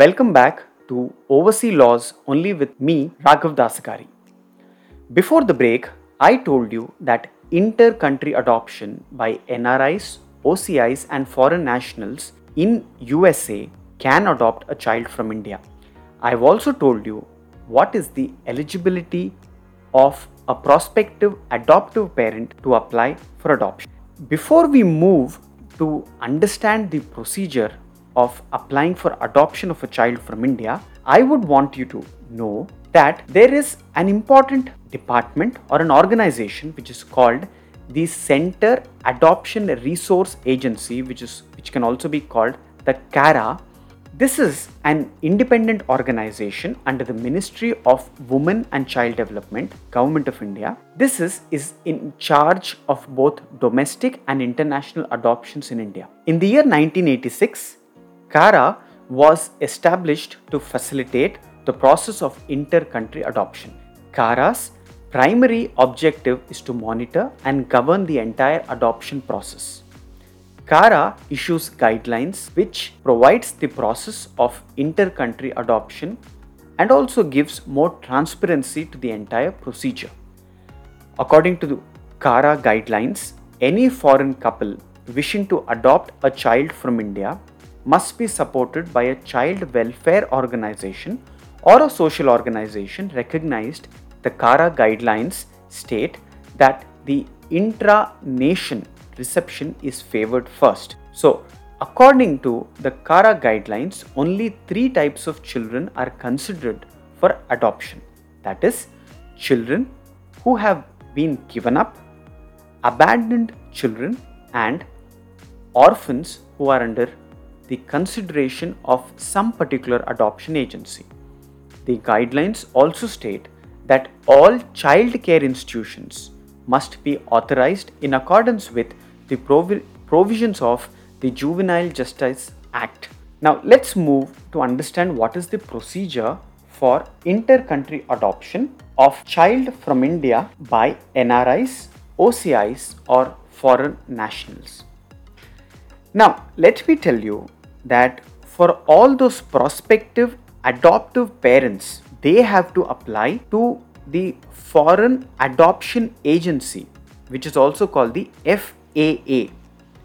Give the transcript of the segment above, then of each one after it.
Welcome back to Overseas Laws only with me, Raghav Dasagari. Before the break, I told you that inter country adoption by NRIs, OCIs, and foreign nationals in USA can adopt a child from India. I've also told you what is the eligibility of a prospective adoptive parent to apply for adoption. Before we move to understand the procedure of applying for adoption of a child from India, I would want you to know that there is an important department or an organization which is called the Center Adoption Resource Agency, which is which can also be called the CARA. This is an independent organization under the Ministry of Women and Child Development, Government of India. This is, is in charge of both domestic and international adoptions in India. In the year 1986, CARA was established to facilitate the process of inter country adoption. CARA's primary objective is to monitor and govern the entire adoption process. CARA issues guidelines which provides the process of inter-country adoption and also gives more transparency to the entire procedure. According to the CARA guidelines, any foreign couple wishing to adopt a child from India must be supported by a child welfare organization or a social organization recognized. The CARA guidelines state that the intra nation reception is favored first. So, according to the CARA guidelines, only three types of children are considered for adoption that is, children who have been given up, abandoned children, and orphans who are under the consideration of some particular adoption agency. The guidelines also state that all child care institutions must be authorized in accordance with the provi- provisions of the Juvenile Justice Act. Now, let's move to understand what is the procedure for inter country adoption of child from India by NRIs, OCIs, or foreign nationals. Now, let me tell you that for all those prospective adoptive parents, they have to apply to the Foreign Adoption Agency, which is also called the FAA,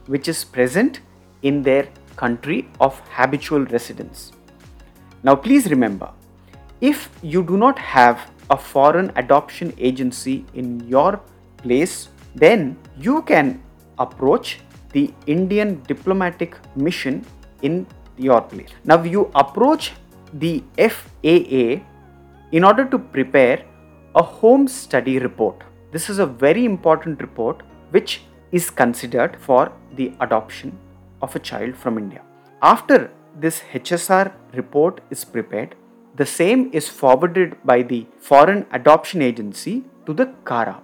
which is present in their country of habitual residence. Now, please remember if you do not have a foreign adoption agency in your place, then you can approach the Indian diplomatic mission in your place. Now, you approach the FAA in order to prepare a home study report. This is a very important report which is considered for the adoption of a child from India. After this HSR report is prepared, the same is forwarded by the Foreign Adoption Agency to the CARA.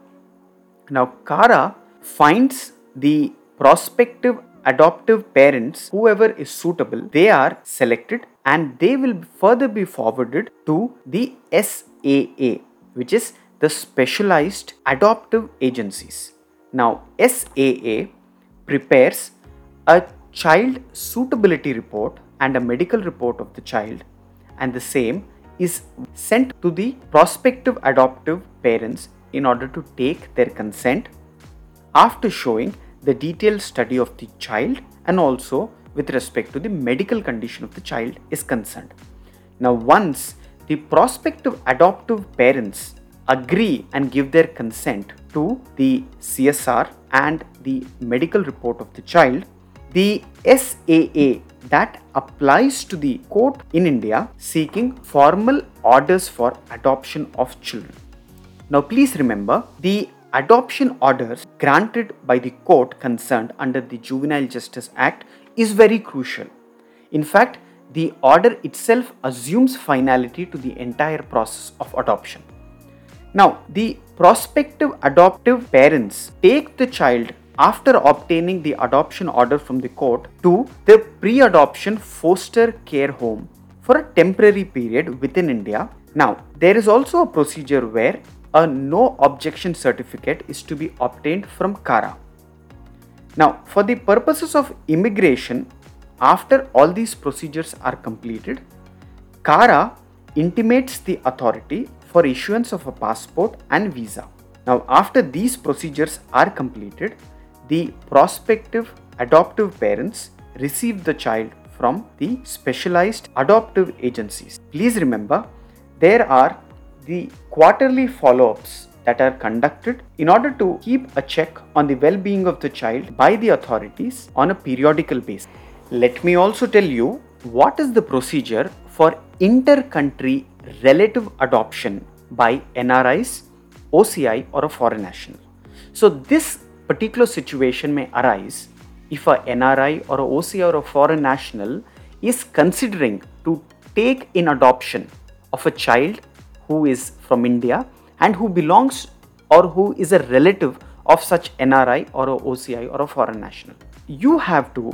Now, CARA finds the prospective adoptive parents, whoever is suitable, they are selected and they will further be forwarded to the SAA, which is the specialized adoptive agencies. Now, SAA prepares a child suitability report and a medical report of the child, and the same is sent to the prospective adoptive parents in order to take their consent after showing the detailed study of the child and also with respect to the medical condition of the child is concerned. Now, once the prospective adoptive parents agree and give their consent to the CSR and the medical report of the child, the SAA that applies to the court in India seeking formal orders for adoption of children. Now, please remember the adoption orders granted by the court concerned under the Juvenile Justice Act is very crucial. In fact, the order itself assumes finality to the entire process of adoption. Now, the prospective adoptive parents take the child after obtaining the adoption order from the court to the pre adoption foster care home for a temporary period within India. Now, there is also a procedure where a no objection certificate is to be obtained from CARA. Now, for the purposes of immigration, after all these procedures are completed, CARA intimates the authority for issuance of a passport and visa. Now, after these procedures are completed, the prospective adoptive parents receive the child from the specialized adoptive agencies. Please remember, there are the quarterly follow ups that are conducted in order to keep a check on the well being of the child by the authorities on a periodical basis. Let me also tell you what is the procedure for inter country relative adoption by NRIs, OCI, or a foreign national. So, this particular situation may arise if a NRI or a OCI or a foreign national is considering to take in adoption of a child who is from India and who belongs or who is a relative of such NRI or a OCI or a foreign national. You have to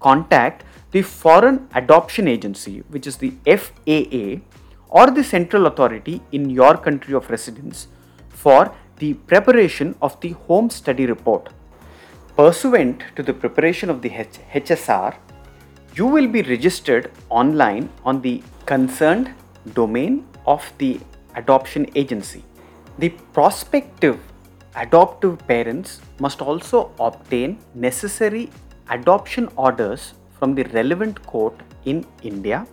contact the Foreign Adoption Agency, which is the FAA, or the central authority in your country of residence for the preparation of the home study report. Pursuant to the preparation of the H- HSR, you will be registered online on the concerned domain of the adoption agency. The prospective adoptive parents must also obtain necessary adoption orders from the relevant court in India.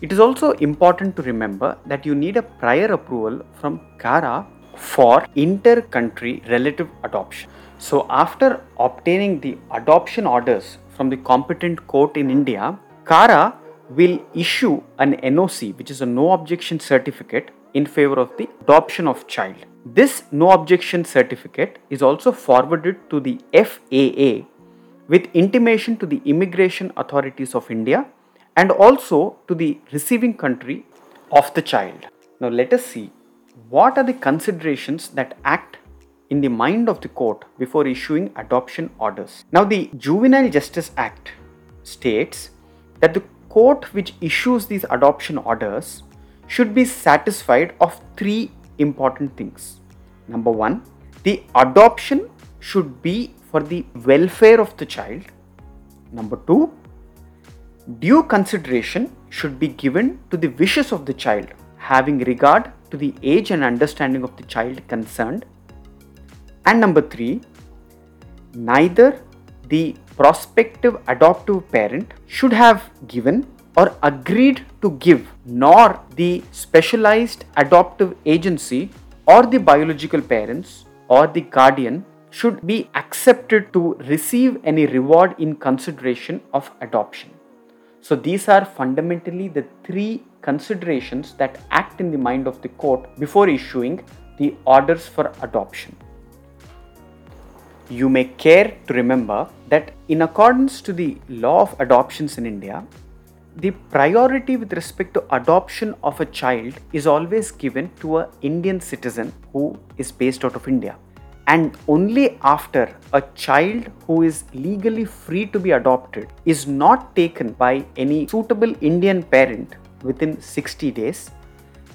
It is also important to remember that you need a prior approval from CARA for inter country relative adoption. So, after obtaining the adoption orders from the competent court in India, CARA will issue an NOC, which is a no objection certificate, in favor of the adoption of child. This no objection certificate is also forwarded to the FAA with intimation to the immigration authorities of India and also to the receiving country of the child. Now, let us see what are the considerations that act in the mind of the court before issuing adoption orders. Now, the Juvenile Justice Act states that the court which issues these adoption orders should be satisfied of three important things. Number one, the adoption should be for the welfare of the child. Number two, due consideration should be given to the wishes of the child, having regard to the age and understanding of the child concerned. And number three, neither the prospective adoptive parent should have given or agreed to give, nor the specialized adoptive agency or the biological parents or the guardian should be accepted to receive any reward in consideration of adoption. So, these are fundamentally the three considerations that act in the mind of the court before issuing the orders for adoption. You may care to remember that, in accordance to the law of adoptions in India, the priority with respect to adoption of a child is always given to a Indian citizen who is based out of India. And only after a child who is legally free to be adopted is not taken by any suitable Indian parent within 60 days,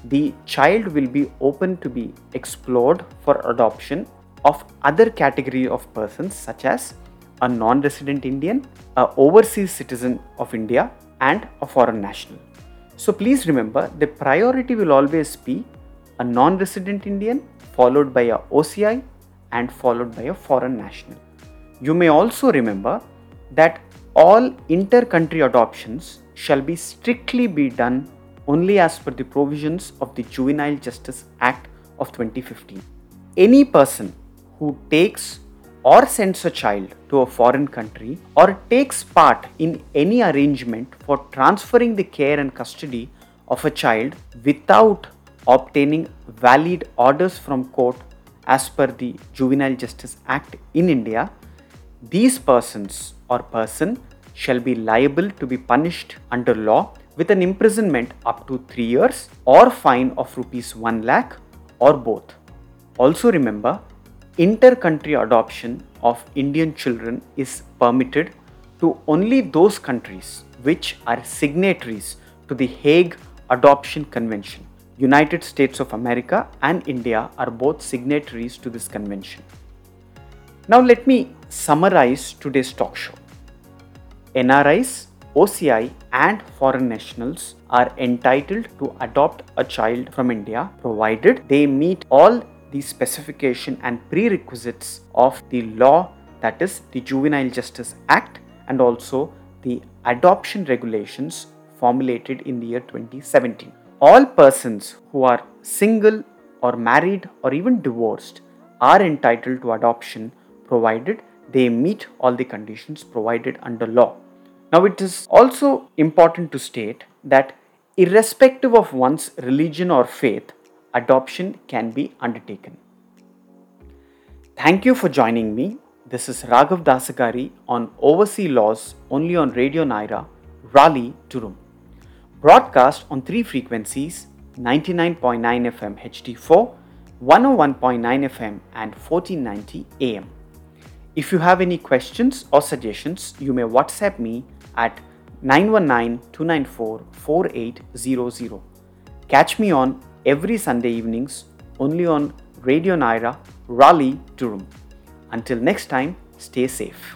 the child will be open to be explored for adoption of other category of persons such as a non-resident Indian, a overseas citizen of India, and a foreign national. So please remember the priority will always be a non resident Indian followed by a OCI and followed by a foreign national. You may also remember that all inter country adoptions shall be strictly be done only as per the provisions of the Juvenile Justice Act of 2015. Any person who takes or sends a child to a foreign country or takes part in any arrangement for transferring the care and custody of a child without obtaining valid orders from court as per the Juvenile Justice Act in India, these persons or person shall be liable to be punished under law with an imprisonment up to 3 years or fine of rupees 1 lakh or both. Also remember inter-country adoption of Indian children is permitted to only those countries which are signatories to the Hague Adoption Convention. United States of America and India are both signatories to this convention. Now let me summarize today's talk show. NRIs, OCI and foreign nationals are entitled to adopt a child from India provided they meet all the specification and prerequisites of the law that is the Juvenile Justice Act and also the adoption regulations formulated in the year 2017. All persons who are single or married or even divorced are entitled to adoption provided they meet all the conditions provided under law. Now, it is also important to state that, irrespective of one's religion or faith, adoption can be undertaken. Thank you for joining me. This is Raghav Dasagari on Overseas Laws only on Radio Nyra, Raleigh, Durham. Broadcast on three frequencies 99.9 FM HD4, 101.9 FM, and 1490 AM. If you have any questions or suggestions, you may WhatsApp me at 919 294 4800. Catch me on every Sunday evenings only on Radio Nyra, Raleigh, Durham. Until next time, stay safe.